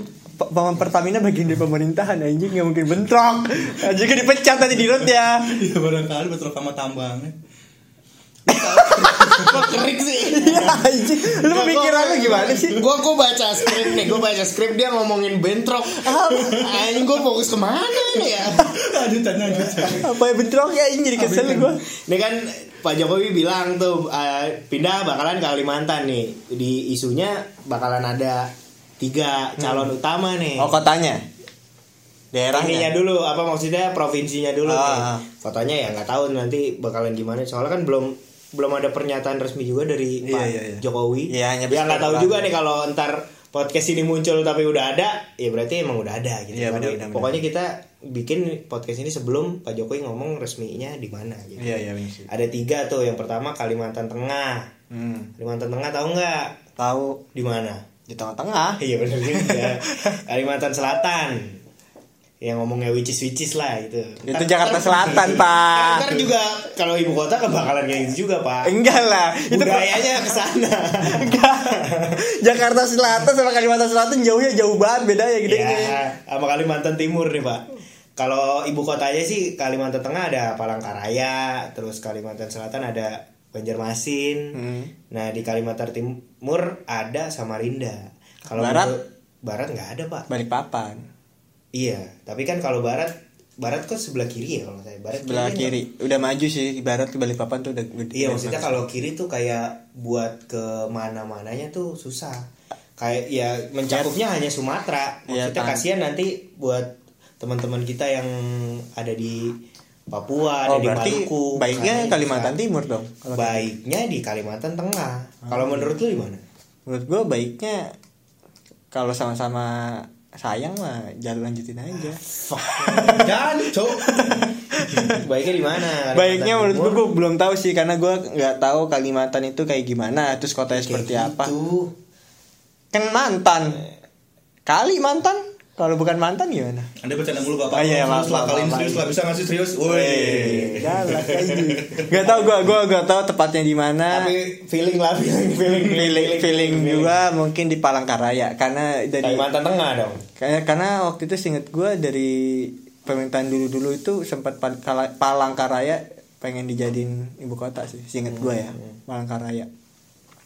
P- P- Pertamina bagian dari pemerintahan anjing nggak mungkin bentrok. Anjing kan dipecat nanti di road ya. Iya barangkali bentrok sama tambangnya kok kerik sih Iya anjing. Lu pemikiran lu gimana sih? Gua gua baca skrip nih, gua baca skrip dia ngomongin bentrok. Anjing gua fokus ke mana nih ya? lanjutan lanjutan Apa ya bentrok ya anjing jadi kesel gua. Ini kan Pak Jokowi bilang tuh eh, pindah bakalan ke Kalimantan nih. Di isunya bakalan ada tiga calon utama nih. Oh kotanya. Ininya Daerahnya. dulu apa maksudnya provinsinya dulu Ah, nih. ah. Kotanya ya nggak tahu nanti bakalan gimana. Soalnya kan belum belum ada pernyataan resmi juga dari Iya, Pak iya, iya. Jokowi. Iya, hanya ya nggak tahu juga nih kalau ntar podcast ini muncul tapi udah ada, ya berarti emang udah ada gitu. Iya, Tapi benar, benar, benar. Pokoknya kita bikin podcast ini sebelum Pak Jokowi ngomong resminya di mana gitu. Iya iya bener sih. Ada tiga tuh. Yang pertama Kalimantan Tengah. Hmm. Kalimantan Tengah tahu nggak Tahu di mana? Di tengah-tengah. Iya benar juga. Kalimantan Selatan. yang ngomongnya which is which is lah gitu. Itu Ntar- Jakarta ntar- Selatan, Pak. Ntar juga kalau ibu kota kan bakalan kayak gitu juga pak. Enggak lah, itu Budayanya ke sana. enggak. Jakarta Selatan sama Kalimantan Selatan jauhnya jauh banget bedanya gedenya. Ya, sama Kalimantan Timur nih pak. Kalau ibu kotanya sih Kalimantan Tengah ada Palangkaraya, terus Kalimantan Selatan ada Banjarmasin. Hmm. Nah di Kalimantan Timur ada Samarinda. Kalau Barat? Barat nggak ada pak. Balikpapan. Iya, tapi kan kalau Barat Barat kok sebelah kiri ya kalau saya. Barat Sebelah kan kiri. Udah maju sih barat ke Balikpapan tuh udah Iya maksudnya kalau kiri tuh kayak buat ke mana-mananya tuh susah. Kayak ya mencakupnya hanya Sumatera. Iya, Maksudnya tan- kasihan nanti buat teman-teman kita yang ada di Papua, ada Oh, di berarti Maluku. baiknya Kalimantan. Timur dong. Kalau Baiknya di Kalimantan Tengah. Kalau menurut lu gimana? menurut gue baiknya kalau sama-sama sayang mah jalan lanjutin aja. Jangan, cok. Baiknya di mana? Kalimantan Baiknya menurut gue gue belum tahu sih karena gue nggak tahu Kalimantan itu kayak gimana, terus kotanya Kayak seperti apa. gitu. Kan mantan. Kali mantan? Kalau bukan mantan gimana? Anda bercanda mulu bapak. Oh, iya, maaf, maaf, kali ini serius lah bisa ngasih serius. Woi. Galak aja. Gak tau gue, gue gak tau tepatnya di mana. Tapi feeling lah, feeling, feeling, feeling feeling juga mungkin di Palangkaraya karena dari Kalimantan Tengah dong. kayak karena waktu itu singet gue dari pemerintahan dulu dulu itu sempat Palangkaraya pengen dijadiin ibu kota sih singet gue ya Palangkaraya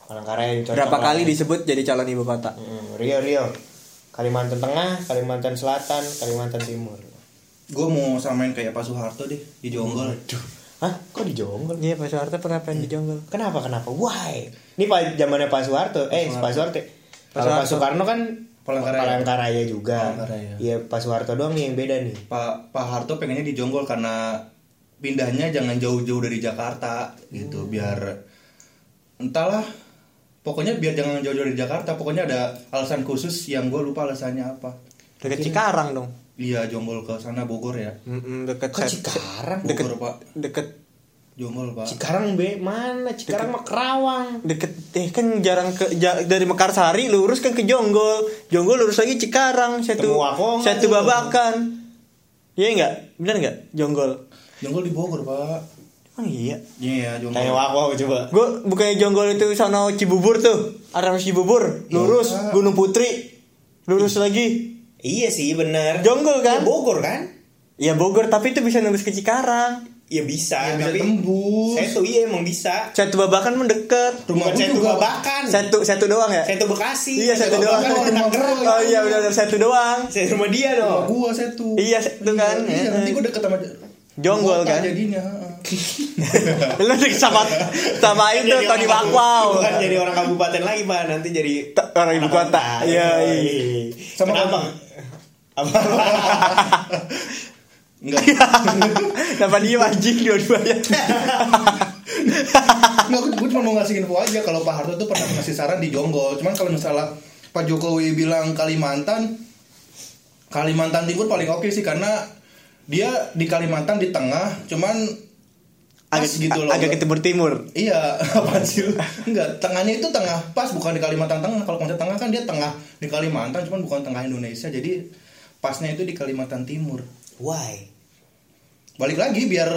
Palangkaraya cocok berapa kali disebut jadi calon ibu kota Hmm, Rio Rio Kalimantan Tengah Kalimantan Selatan Kalimantan Timur. Gue mau samain kayak Pak Soeharto deh di Jonggol. Hah? Kok di Jonggol? Iya Pak Soeharto pernah pengen di Jonggol. Kenapa kenapa? Why? Ini pak zamannya Pak Soeharto. Eh Pak Soeharto. Pak kalau Pak Soeharto. Soekarno kan Palangkaraya. Palangkaraya juga. Palangkaraya. iya Pak Soeharto doang nih yang beda nih. Pak Pak Harto pengennya di Jonggol karena pindahnya jangan jauh-jauh dari Jakarta gitu biar entahlah pokoknya biar jangan jauh-jauh dari Jakarta pokoknya ada alasan khusus yang gue lupa alasannya apa. Deket Cikarang dong. Iya Jonggol ke sana Bogor ya. Mm-mm, deket Kok set- Cikarang? deket Bogor Pak? deket Jonggol Pak. Cikarang be. Mana? Cikarang mah Kerawang. Deket eh kan jarang ke ja- dari Mekarsari lurus kan ke Jonggol. Jonggol lurus lagi Cikarang satu satu tuh. babakan. Iya enggak benar enggak Jonggol. Jonggol di Bogor Pak Emang iya. Iya Jonggol. Tanya wako coba. Gue bukannya Jonggol itu sono Cibubur tuh. Arah Cibubur. Lurus Iya. Gunung Putri. Lurus lagi. Iya sih bener. Jonggol kan? Ya, Bogor kan? Iya Bogor tapi itu bisa nembus ke Cikarang. Ya bisa Ya, bisa tapi tembus. saya tuh iya emang bisa. Satu babakan mendekat Rumah gua saya juga. babakan. Satu satu doang ya? Saya tuh Bekasi. Iya satu doang. Babakan. Rumah gua. oh iya udah udah satu doang. Saya rumah dia Rumah dong. gua saya tuh Iya, itu kan. iya nanti gue deket sama Jonggol kan? jadinya heeh. lu sama sama itu Jadi Tony orang- Bakwau bukan jadi orang kabupaten lagi pak. Nanti jadi orang ibu kota. iya iya. Sama kenapa? apa? Enggak. Kenapa dia anjing dua-duanya Nggak, gue cuma mau ngasih info aja kalau Pak Harto tuh pernah ngasih saran di Jonggol. Cuman kalau misalnya Pak Jokowi bilang Kalimantan, Kalimantan Timur paling oke sih karena dia di Kalimantan di tengah, cuman agak gitu loh. agak ke timur timur Iya, apa sih? Enggak, tengahnya itu tengah pas bukan di Kalimantan Tengah. Kalau konsep tengah kan dia tengah di Kalimantan, cuman bukan tengah Indonesia. Jadi pasnya itu di Kalimantan Timur. why Balik lagi biar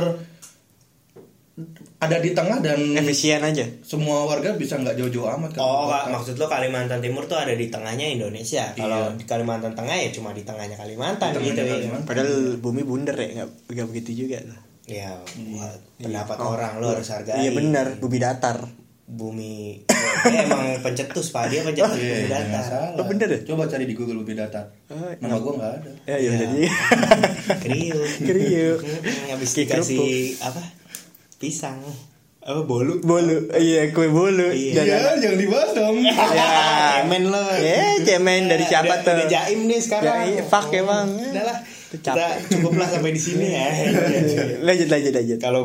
ada di tengah dan efisien aja semua warga bisa nggak jauh-jauh amat kan. Oh. Kak, maksud lo Kalimantan Timur tuh ada di tengahnya Indonesia. Kalau Iya. di Kalimantan Tengah ya cuma di tengahnya Kalimantan Di gitu. tengahnya ya. Kalimantan. padahal bumi bunder ya nggak begitu juga lah Ya, buat pendapat Oh, orang lo harus hargai. iya benar bumi datar Bumi dia emang pencetus Pak, dia pencetus bumi Iya, nggak datar. Oh, bener ya? Coba cari di Google lebih datar. Oh, Nama gua nggak ada. ya iya Ya. jadi Kriuk. Kriuk. Habis dikasih apa? Pisang. Apa bolu? bolu iya kue bolu Iya. Iya, jangan dibahas dong. ya Cemen lo. ya cemen dari siapa udah, tuh Udah jaim nih sekarang. Jaim, fuck emang. Udah lah. Kita capek. cukup lah sampai di sini ya. lanjut lanjut lanjut Kalau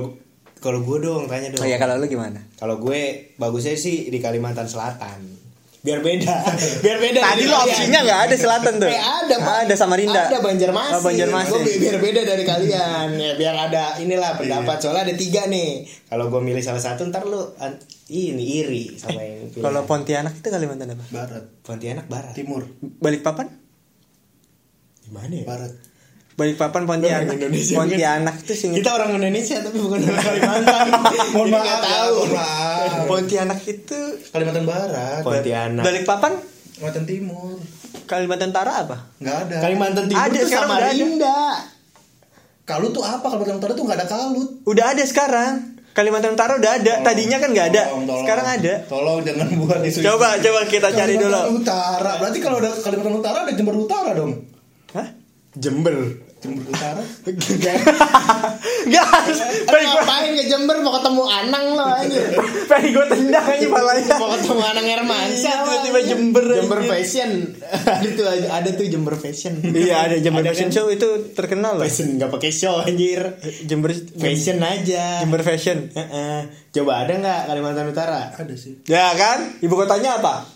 kalau gue dong tanya dong. oh ya kalau lu gimana Kalau gue bagusnya sih di Kalimantan Selatan. Biar beda. Biar beda. Tadi lo opsinya nggak ada selatan tuh. Eh, ada, Pak. Ada Samarinda. Ada Banjarmasin. Oh, Banjarmasin. Gue bi- biar beda dari kalian. Ya, biar ada inilah pendapat. Soalnya ada tiga nih. Kalau gue milih salah satu ntar lu an- ini iri sama yang pilih. Kalau Pontianak itu Kalimantan apa? Barat, Pontianak Barat. Timur, Balikpapan? Gimana ya? Barat. Balikpapan Pontianak. Orang Indonesia, Pontianak itu sing Kita orang Indonesia tapi bukan orang Kalimantan. Mohon maaf, ya, tahu. mohon maaf. Pontianak itu Kalimantan Barat, Pontianak. Balikpapan Kalimantan Timur. Kalimantan Utara apa? Nggak ada. Kalimantan Timur Ada, itu sekarang udah ada. Samarinda. Kalut tuh apa? Kalimantan Utara tuh nggak ada kalut. Udah ada sekarang. Kalimantan Utara udah ada. Tadinya kan nggak ada. Tolong, tolong. Sekarang ada. Tolong jangan buat isu. Coba coba kita cari dulu. Kalimantan Utara. Berarti kalau ada Kalimantan Utara ada Jember Utara dong. Hah? Jember. Jember Utara. Enggak. Pengen gua Ngapain ke Jember mau ketemu Anang lo anjir. pengen gua tendang aja palanya. Mau ketemu Anang Hermansyah. Iya, tiba-tiba Jember aja. Jember Fashion. ada tuh ada tuh Jember Fashion. Iya ada Jember Ada Fashion kan? Show itu terkenal loh. Fashion nggak pakai show anjir. Jember Fashion aja. Jember Fashion. Heeh. Coba ada nggak Kalimantan Utara? Ada sih. Ya kan? Ibu kotanya apa?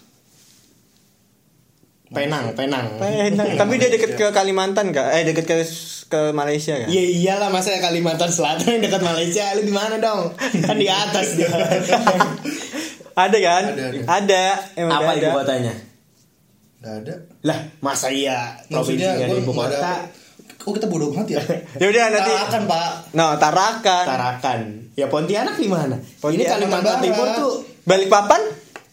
Penang, Penang. Penang. Tapi dia deket ke Kalimantan kak? Eh deket ke ke Malaysia kan? Iya iyalah masa Kalimantan Selatan yang dekat Malaysia lu di mana dong? Kan di atas dia. Ada kan? Ada, ada. Ada. Emang Apa ada. ibu kotanya? Nggak ada. Lah, masa iya provinsi ada gua ibu kota? Oh kita bodoh banget ya. Ya udah nanti. Tarakan pak. No, Tarakan. Tarakan. Ya Pontianak di mana? Ini Pontianak Kalimantan. Timur tuh. Balikpapan?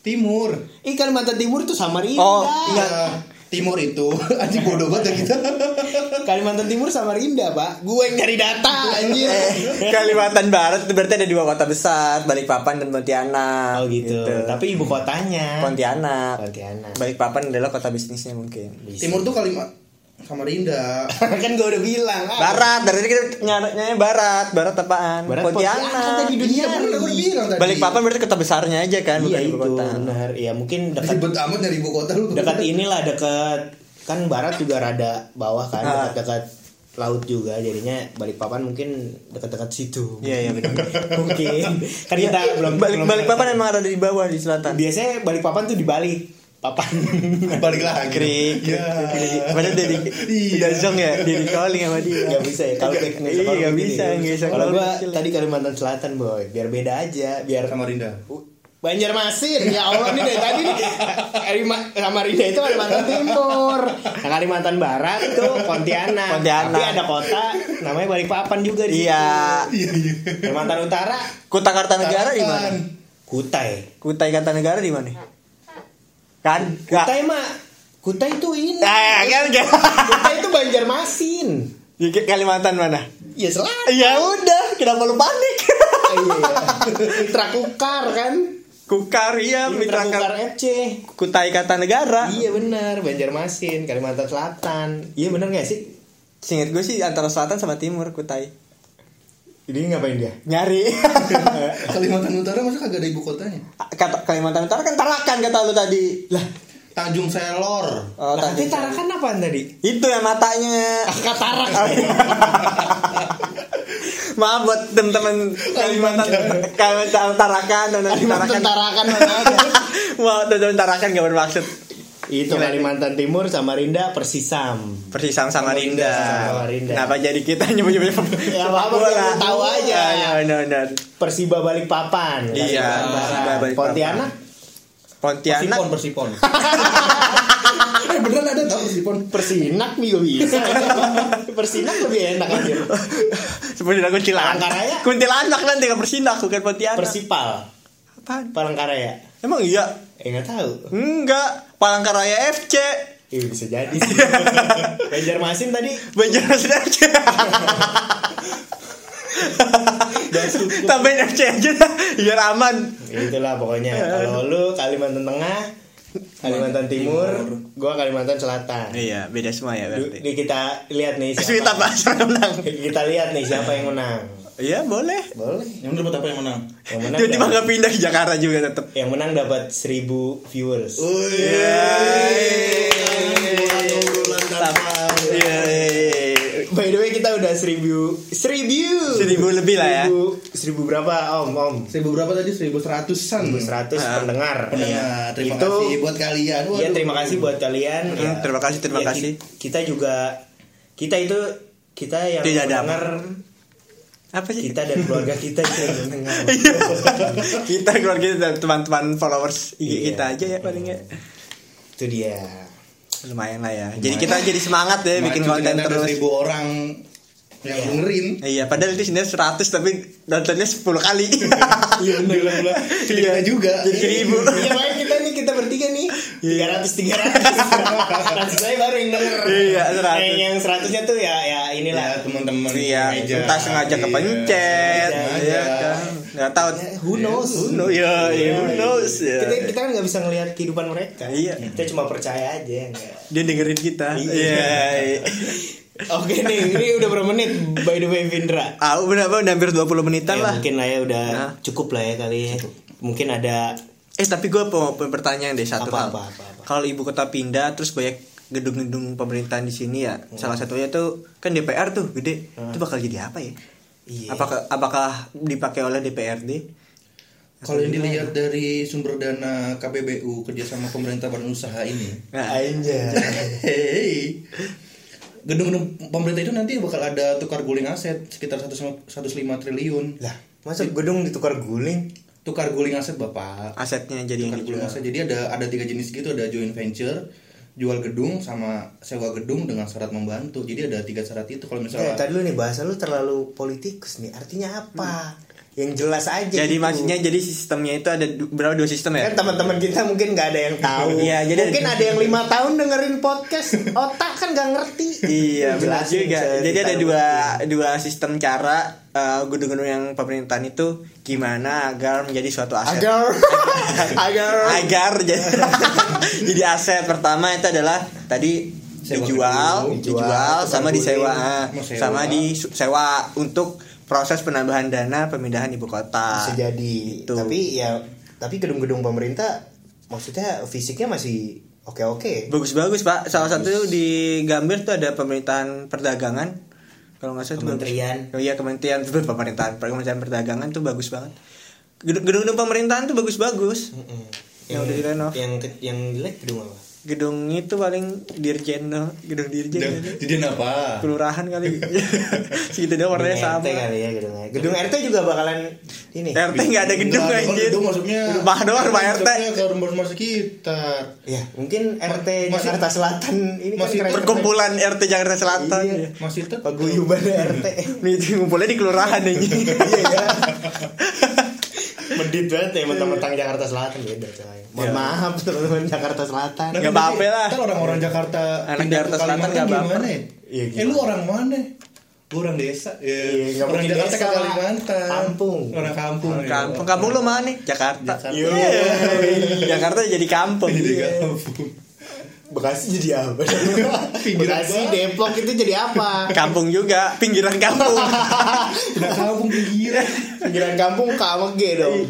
Timur. Ih Kalimantan Timur tuh Samarinda. Oh, Iya. Timur itu. Anjing bodoh banget ya kita. Kalimantan Timur Samarinda, Pak. Gue yang nyari data anjir. Eh, Kalimantan Barat itu berarti ada dua kota besar, Balikpapan dan Pontianak. Oh gitu. Tapi ibu kotanya Pontianak. Pontianak. Balikpapan adalah kota bisnisnya mungkin. Bisa. Timur tuh Kalimantan Samarinda. kan gue udah bilang. ah. Barat, dari tadi kita nyaranya barat. Barat apaan? Barat Pontianak Pontianak. tadi udah Iya bener gue udah bilang tadi. Balikpapan berarti kota besarnya aja kan, Iya bukan itu ibu kota. benar. Ya mungkin dekat Ribet amat nyari ibu kota lu. dekat inilah dekat kan barat juga rada bawah kan Ah. dekat-dekat laut juga jadinya Balikpapan mungkin dekat-dekat situ. Iya, iya benar. mungkin kan kita belum Balik Balikpapan emang ada di bawah di selatan. biasanya Balikpapan tuh di balik papan. balik lagi. Krik. Iya. Padahal dia di Iya. udah zong ya, dia di calling sama dia. Gak bisa ya kalau back Iya, nggak bisa, nggak bisa Kalau gua tadi Kalimantan Selatan boy, biar beda aja, biar Samarinda. Banjarmasin ya Allah nih dari tadi nih Samarinda itu Kalimantan Timur nah, Kalimantan Barat tuh Pontianak Pontianak. tapi ada kota namanya Balikpapan juga di Iya. Iya iya. Kalimantan Utara Kuta Kartanegara di mana? Kutai Kutai Kartanegara di mana? Kan? Gak. Kutai mah Kutai itu ini Eh, kan kan. Kutai itu Banjarmasin Di Kalimantan mana? ya selatan Ya udah, kenapa lu panik? iya Mitra Kukar kan Kukar iya, Mitra Mitra Kukar Kar- FC Kutai Kartanegara. iya benar Banjarmasin Kalimantan Selatan iya benar gak sih Seingat gue sih antara selatan sama timur Kutai. Ini ngapain dia Nyari. Kalimantan Utara masa kagak ada ibu kotanya? Kata Kalimantan Utara kan Tarakan kata lu tadi. Lah, Tanjung Selor. oh, tadi. tapi Tarakan apaan tadi? Itu yang matanya. Katarak. Maaf buat teman-teman Kalimantan Kalimantan Tarakan dan Kalimantan Tarakan mana ada? Wah, teman-teman Tarakan gak bermaksud. Itu Kalimantan Timur, Samarinda, Persisam. Persisam Samarinda. Samarinda. Kenapa jadi kita nyebut-nyebut Ya, apa-apa, biar lu tahu aja. Ya, benar benar. Persiba Balikpapan. Iya. Persiba Balikpapan. Pontianak. Pontianak. Persipon, Persipon. eh beneran ada tau Persipon. Persinak juga bisa. Persinak lebih enak aja. Seperti lagu Kuntilanak. Kuntilanak nanti ke Persinak bukan Pontianak. Persipal. Apaan? Palangkaraya. Emang iya? Eh nggak tahu. Enggak. Palangkaraya FC. Iya bisa jadi sih. Banjarmasin tadi. Banjarmasin FC. Tambahin FC aja dah, biar aman. Itulah pokoknya. Kalau lu Kalimantan Tengah, Kalimantan Timur, gua Kalimantan Selatan. Iya, beda semua ya Du- Di kita lihat nih Sweet siapa. menang? Kita lihat nih siapa yang menang. Iya, boleh. Boleh. Yang dapat apa yang menang? Yang menang Tiba-tiba dapat, nggak pindah ke Jakarta juga tetap. yang menang dapat 1000 viewers. Iya. By the way kita udah 1000 1000 Seribu lebih lah ya. 1000 berapa Om? Om. Seribu berapa tadi? Seribu seratusan. 100 Ah. pendengar. Pendengar. Terima Itu- kasih buat kalian. Iya Waduh. terima kasih buat kalian. Ya. terima kasih, terima Ya, kasih. Kita juga kita itu kita yang Tidak ada mendengar Apa sih? kita dan keluarga kita yang mendengar. kita keluarga kita dan teman-teman followers IG Iya. kita aja ya paling ya. Itu dia. lumayan lah ya. Jadi kita jadi semangat ya bikin konten terus. seribu orang yang dengerin. Iya padahal itu sebenarnya 100 tapi nontonnya 10 kali. Iya benar kita juga. Jadi seribu. Iya. Makanya kita nih kita bertiga nih. Tiga ratus tiga ratus. Saya baru yang denger. Iya, 100. Eh, yang seratusnya tuh ya ya inilah ya teman-teman iya meja. entah sengaja kepencet Iya, iya sengaja. kan nggak tahu Ya, who knows who knows ya ya, who knows ya kita kita kan nggak bisa ngelihat kehidupan mereka Iya. kita cuma percaya aja ya dia dengerin kita Iya. iya iya. Oke nih, ini udah berapa menit by the way Vindra? ah udah apa udah hampir 20 menitan Ya, lah mungkin lah ya udah Nah. cukup lah ya kali ya. Mungkin ada eh tapi gue mau pertanyaan deh satu Apa, hal apa, apa, apa. kalau ibu kota pindah terus banyak gedung-gedung pemerintahan di sini ya salah satunya tuh kan DPR tuh gede itu bakal jadi apa ya Iya. apakah apakah dipakai oleh DPRD kalau yang dilihat dari sumber dana KPBU kerjasama pemerintah badan usaha ini nah, Anjay. Hey. Gedung-gedung pemerintah itu nanti bakal ada tukar guling aset sekitar 105 105 triliun. Lah, masa gedung ditukar guling? Tukar guling aset Bapak. asetnya jadi yang Tukar guling aset. Jadi ada ada tiga jenis gitu, ada joint venture, jual gedung sama sewa gedung dengan syarat membantu. Jadi ada tiga syarat itu kalau misalnya tadi dulu nih bahasa lu terlalu politikus nih. Artinya apa? Yang jelas aja. jadi gitu. maksudnya jadi sistemnya itu ada berapa dua sistem ya kan teman-teman kita mungkin nggak ada yang tahu. Iya, jadi mungkin ada- ada yang lima tahun dengerin podcast, otak kan nggak ngerti. Iya benar juga. Jadi ada dua ngerti. dua sistem cara eh, gedung-gedung yang pemerintahan itu gimana agar menjadi suatu aset. Agar, agar. agar jadi jadi aset pertama itu adalah tadi dijual, gedung, dijual, dijual, sama disewa, sewa. sama disewa untuk proses penambahan dana pemindahan ibu kota. Bisa jadi. Gitu. Tapi ya, tapi gedung-gedung pemerintah, maksudnya fisiknya masih oke-oke. Bagus-bagus pak. Salah satu di Gambir tuh ada pemerintahan perdagangan. Kalau nggak salah itu bagus. Kementerian. Oh iya kementerian pemerintahan kementerian perdagangan tuh bagus banget. Gedung- Gedung-gedung pemerintahan tuh bagus-bagus. Mm-mm. Yang udah direnov. Yang yang jelek gedung apa? Gedung itu paling dirjen gedung dirjen. jadi apa? Kelurahan kali. Segitu doang warnanya sama. RT kali ya gedungnya. Gedung RT juga bakalan ini. RT nggak ada gedung anjir. gedung maksudnya Rumah doang rumah RT. Ke rumah-rumah sekitar. Ya, mungkin RT masih- Jakarta Selatan ini masih kan. Perkumpulan RT Jakarta Selatan. Iya. Masih tetap paguyuban RT. Nih ngumpulnya di kelurahan anjing. Iya ya. Medit banget ya mentang-mentang Jakarta Selatan beda coy. Mohon Ya. maaf teman-teman Jakarta Selatan. Nggak apa-apa lah. Kan orang-orang Jakarta Anak Jakarta Selatan Kalimantan nggak apa-apa. gimana ya? Iya, eh lu orang mana? Gua orang desa. Ya. Iya, nggak orang Jakarta desa ke lah. Kalimantan. Kampung. Orang kampung. ya. Kampung kampung lu mana nih? Jakarta. Jakarta. Iya. Jakarta jadi kampung. Jadi Iya. kampung. Bekasi jadi apa? Pinggiran Bekasi. Depok itu jadi apa? Kampung juga, pinggiran kampung. Kampung pinggiran. Pinggiran kampung KMG dong.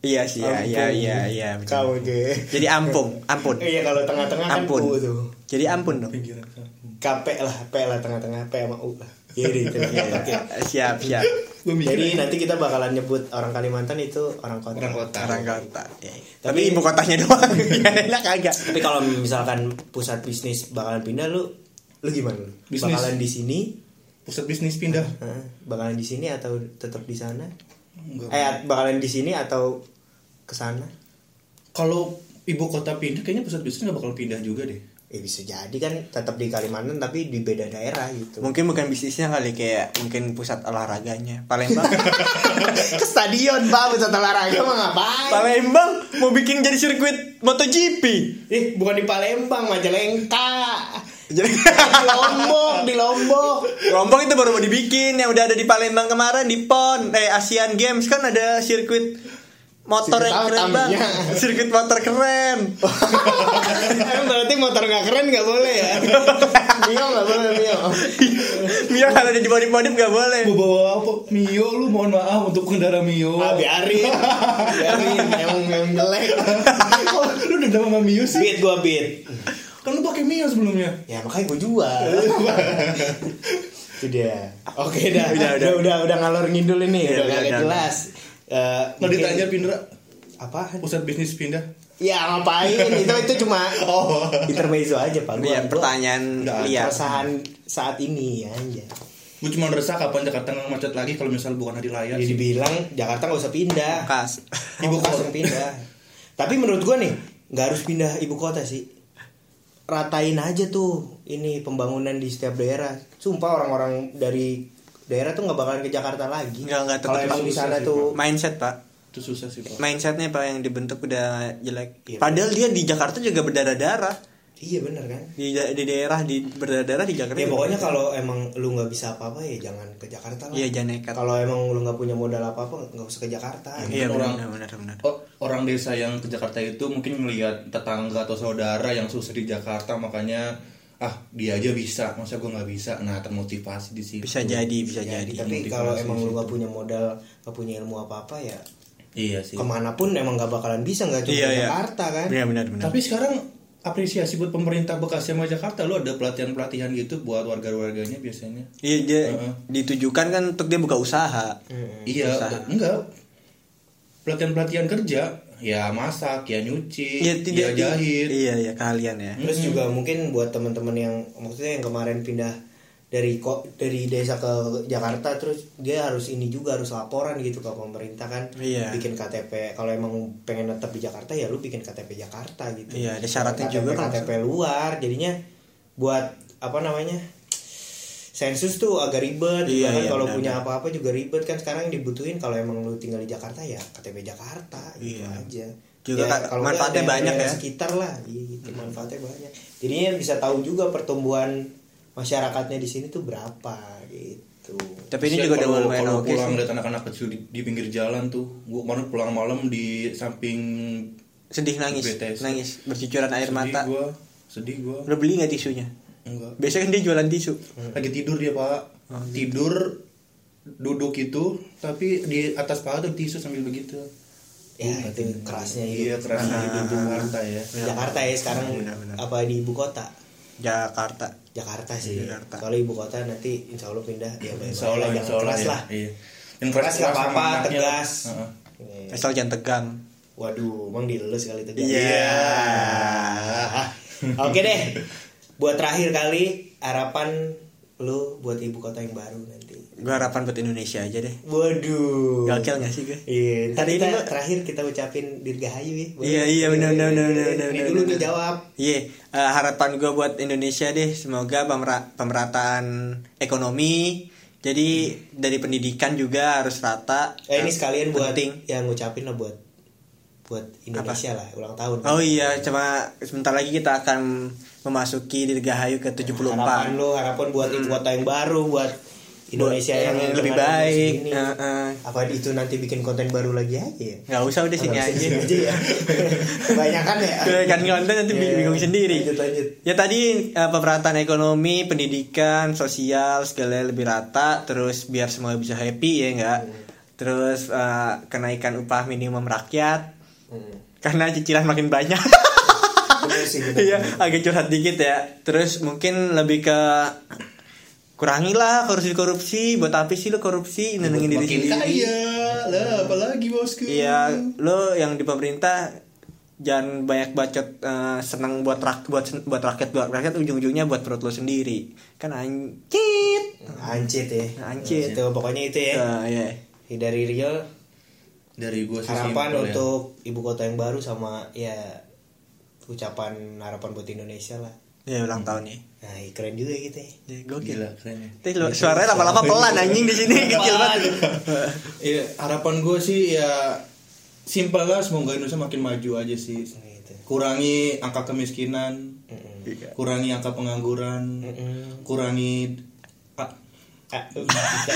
iya sih, ya, iya, iya, iya. betul. KMG. Jadi ampung, ampun. Iya kalau tengah-tengah kan Ampun. U tuh. Jadi ampun dong. Pinggiran kampung. KP lah, P lah tengah-tengah P sama U lah. Jadi itu. Iya, Oke. siap, siap. Jadi nanti kita bakalan nyebut orang Kalimantan itu orang kota. orang kota. Orang kota. Iya. Tapi Tapi- ibu kotanya doang. Enak kagak. Tapi kalau misalkan pusat bisnis bakalan pindah lu lu gimana lu? Bisnis. Bakalan di sini? Pusat bisnis pindah. Hah? bakalan di sini atau tetap di sana? Enggak. Eh bakalan di sini atau ke sana? Kalau ibu kota pindah kayaknya pusat bisnis nggak bakal pindah juga deh. Eh bisa jadi kan tetap di Kalimantan tapi di beda daerah gitu. Mungkin bukan bisnisnya kali kayak mungkin pusat olahraganya. Palembang. ke stadion Pak pusat olahraga mah ngapain? Palembang mau bikin jadi sirkuit MotoGP. Eh bukan di Palembang, Majalengka. Jadi di Lombok, di Lombok. Lombok itu baru mau dibikin yang udah ada di Palembang kemarin di PON eh Asian Games kan ada sirkuit motor yang keren bang Tamiya? sirkuit motor keren Emang berarti motor nggak keren nggak boleh ya? Mio nggak boleh Mio. Mio kalau ada di body modif nggak boleh Mau bawa apa? Mio lu mohon maaf untuk pengendara Mio. Ah biarin, biarin emang yang jelek. Lu dendam sama Mio sih? Beat gua beat. Kan lu pakai Mio sebelumnya. Ya makanya gua jual. Itu dia. Oke dah. Udah, Udah udah. udah udah, ngalor ngidul ini Iya, udah udah, kagak udah. jelas. Eh, Mau mungkin- ditanya pindah apa? pusat bisnis pindah. Ya ngapain? itu itu cuma Oh. intermezzo aja pak. Gua- Iya, pertanyaan liar keresahan saat ini ya aja. Gue cuma resah kapan Jakarta nggak macet lagi kalau misal bukan hari raya Jadi sih. dibilang Jakarta nggak usah pindah. kas ibu kota yang pindah. Tapi menurut gua nih nggak harus pindah ibu kota sih. ratain aja tuh ini pembangunan di setiap daerah. Sumpah orang-orang dari daerah tuh nggak bakalan ke Jakarta lagi. Nggak, nggak, Kalau emang di sana tuh mindset pak Itu susah sih, Pak. mindsetnya pak yang dibentuk udah jelek Iya, padahal dia di Jakarta juga berdarah-darah iya bener kan? di, da- di daerah di berdarah-darah di Jakarta Ya juga pokoknya kalau emang lu nggak bisa apa-apa ya jangan ke Jakarta lah. iya jangan nekat Kalau emang lu nggak punya modal apa-apa nggak usah ke Jakarta. iya orang- benar benar benar Oh, orang desa yang ke Jakarta itu mungkin melihat tetangga atau saudara yang susah di Jakarta makanya ah dia aja bisa masa gue nggak bisa nah termotivasi di situ bisa jadi bisa Ya, jadi tapi kalau emang lu nggak punya modal nggak punya ilmu apa-apa ya iya sih ke mana pun emang nggak bakalan bisa nggak cuma Iya, iya. Jakarta kan. iya benar benar tapi sekarang apresiasi buat pemerintah Bekasi sama Jakarta lu ada pelatihan pelatihan gitu buat warga-warganya biasanya iya dia Heeh. ditujukan kan untuk dia buka usaha Hmm. iya Usaha. enggak pelatihan pelatihan kerja ya masak ya nyuci iya ya tidak jahit iya iya kalian ya. Terus juga mungkin buat teman-teman yang maksudnya yang kemarin pindah dari kok dari desa ke Jakarta terus dia harus ini juga harus laporan gitu ke pemerintah kan. Iya. bikin KTP kalau emang pengen tetap di Jakarta ya lu bikin KTP Jakarta gitu. Iya, ada syaratnya KTP, juga kan. KTP luar jadinya buat apa namanya sensus tuh agak ribet Iya, kan iya, kalau benar, punya apa-apa juga ribet kan. Sekarang yang dibutuhin kalau emang lu tinggal di Jakarta ya KTP Jakarta gitu Iya. aja. Juga Ya, kalau manfaatnya daerah- banyak daerah ya. sekitar lah iya gitu manfaatnya banyak. Jadinya bisa tahu juga pertumbuhan masyarakatnya di sini tuh berapa gitu. Tapi ini juga udah kalau- lumayan kalau oke pulang lihat anak-anak kecil di, di pinggir jalan tuh gua kemarin pulang malam di samping sedih nangis BTS. nangis bercucuran air sedih mata. gua sedih gua. Udah beli nggak tisunya enggak. Biasanya kan dia jualan tisu. Lagi tidur dia pak. Oh, gitu. tidur duduk itu tapi di atas paha tuh tisu sambil begitu. Ya itu kerasnya iya hidup. kerasa hidup Jakarta ya. Jakarta ya sekarang Benar-benar. apa di ibu kota? Jakarta. Jakarta sih. Jakarta. kalau ibu kota nanti insya Allah pindah. Ya insya Allah insya Allah keras ya lah. iya. yang keras nggak apa-apa tegas. Heeh. Iya. asal jangan tegang. Waduh emang dilulus kali tegas Iya. Oke deh. Buat terakhir kali harapan lu buat ibu kota yang baru nanti. gue harapan buat Indonesia aja deh Waduh. gakil gak sih gue Iya, Tadi ini kita terakhir kita ucapin dirgahayu ya. Iya, iya, benar, benar, benar, benar, Ini benar, dulu benar. nih jawab. Iya, eh, harapan gue buat Indonesia deh, semoga pemera- pemerataan ekonomi. Jadi dari pendidikan juga harus rata. Eh ini sekalian buat penting. yang ngucapin lah buat buat Indonesia lah ulang tahun. Oh iya, cuma sebentar lagi kita akan memasuki Dirgahayu ke 74. Harapan lu, harapan buat ibu kota yang baru buat Indonesia Buat yang, yang lebih baik. ini. Heeh. Apa itu nanti bikin konten baru lagi aja ya? Nggak usah udah sini Oh, aja. sini aja ya. Kebanyakan ya. Kan konten nanti Iya, bingung sendiri. Lanjut lanjut. Ya tadi eh, pemerataan ekonomi, pendidikan, sosial segala lebih rata, terus biar semua bisa happy ya enggak. Terus eh, kenaikan upah minimum rakyat Hmm. karena cicilan makin banyak. Iya, agak curhat dikit ya. Terus mungkin lebih ke kurangilah korupsi-korupsi. Buat apa sih lo korupsi? Nenengin diri makin sendiri. kaya lah apalagi bosku Iya, lo yang di pemerintah jangan banyak bacot eh, senang buat rak buat buat rakyat buat rakyat ujung-ujungnya buat perut lo sendiri. Kan ancit. Ancit ya. Ancit. Itu pokoknya itu ya. Eh, iya. Dari Rio dari gua sih harapan simpel ya. untuk ibu kota yang baru sama ya ucapan harapan buat Indonesia lah. Ya ulang tahun nih. Nah, iya, keren juga gitu ya. Ya, gokil. gila keren ya lo- suaranya lama-lama pelan anjing di sini kecil banget. Iya, harapan gue sih ya simpel lah semoga Indonesia makin maju aja sih. Gitu. Kurangi angka kemiskinan, Mm-mm. kurangi angka pengangguran, kurangi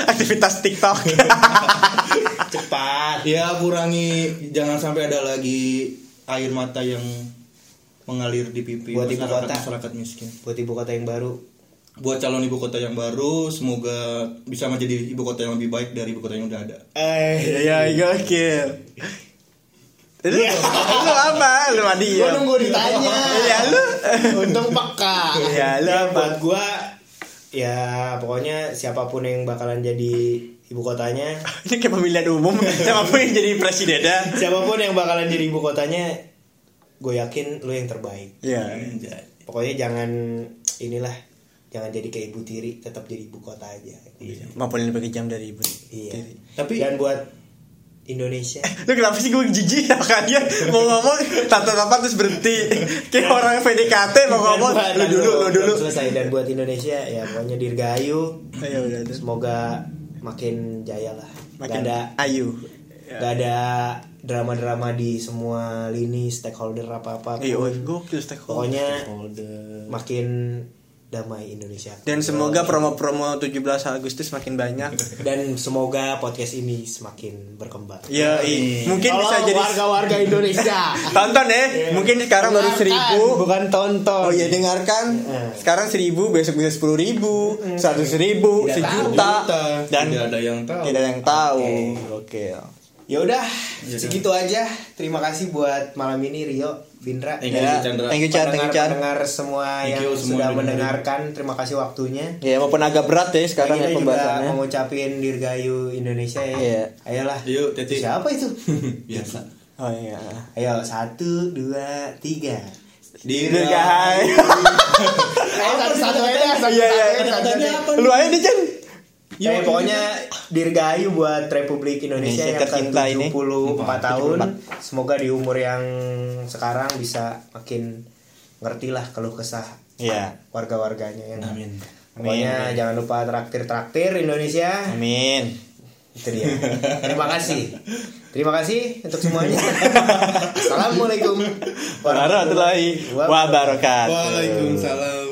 Aktivitas TikTok. cepat. ya kurangi jangan sampai ada lagi air mata yang mengalir di pipi Buat ibu masyarakat kota. masyarakat miskin. Buat ibu kota yang baru. Buat calon ibu kota yang baru, semoga bisa menjadi ibu kota yang lebih baik dari ibu kota yang udah ada. Eh, Ya gokil. Lu, lu apa? Lu mandi ya? nunggu ditanya. Iya lu. Untung peka. Iya, lu Ya, apa? buat gua ya pokoknya siapa pun yang bakalan jadi ibu kotanya, Ini kayak pemilihan umum. Siapa pun yang jadi presidennya. siapa pun yang bakalan jadi ibu kotanya, gue yakin lu yang terbaik. Iya. Pokoknya jangan inilah jangan jadi kayak ibu tiri, tetap jadi ibu kota aja. Maupun lebih kejam dari ibu. Iya. Tapi- dan buat Indonesia. Lu kenapa sih gue jijik ya dia mau ngomong satu apa terus berhenti kayak orang PDKT mau ngomong buat- lu dulu lu dulu selesai dan buat Indonesia ya pokoknya dirgayu. ayo udah udah. Semoga makin jaya lah. makin Gak ada ayu gak ada drama-drama di semua lini stakeholder apa-apa. iya pun. gokil stakeholder Pokoknya makin damai Indonesia. dan semoga promo-promo 17 Agustus makin banyak dan semoga podcast ini semakin berkembang. ya i- mungkin bisa jadi warga-warga Indonesia. tonton ya mungkin sekarang baru Dengarkan, seribu bukan tonton. Oh iya dengarkan Eh. Sekarang seribu Besok bisa sepuluh ribu Seratus ribu Tidak Sejuta tahu. Dan Tidak ada yang tahu. Tidak ada yang tahu Oke Ya udah, segitu aja. Terima kasih buat malam ini Rio, Bindra. Thank you, Ya, Chandra. Thank you Chan Thank you Chan pendengar semua Thank yang you semua sudah yang mendengarkan. Terima kasih waktunya. Ya walaupun agak berat ya sekarang kita ya juga pembahasannya mengucapin Dirgayu Indonesia ya. Iya. Ayolah. Yuk, Teti. Siapa itu? Biasa. Oh iya Ayo satu, dua, tiga. Dirgahayu. Ayo satu-satu aja. Iya iya. Lu aja deh Chan Ya, pokoknya dirgayu buat Republik Indonesia Indonesia yang ini. ke-74 tahun. Semoga di umur yang sekarang bisa makin ngerti lah keluh kesah Iya warga-warganya ya. Amin. Pokoknya Amin. jangan lupa traktir-traktir Indonesia. Amin Itu dia. Terima kasih. Terima kasih untuk semuanya. Assalamualaikum Warahmatullahi wabarakatuh Waalaikumsalam.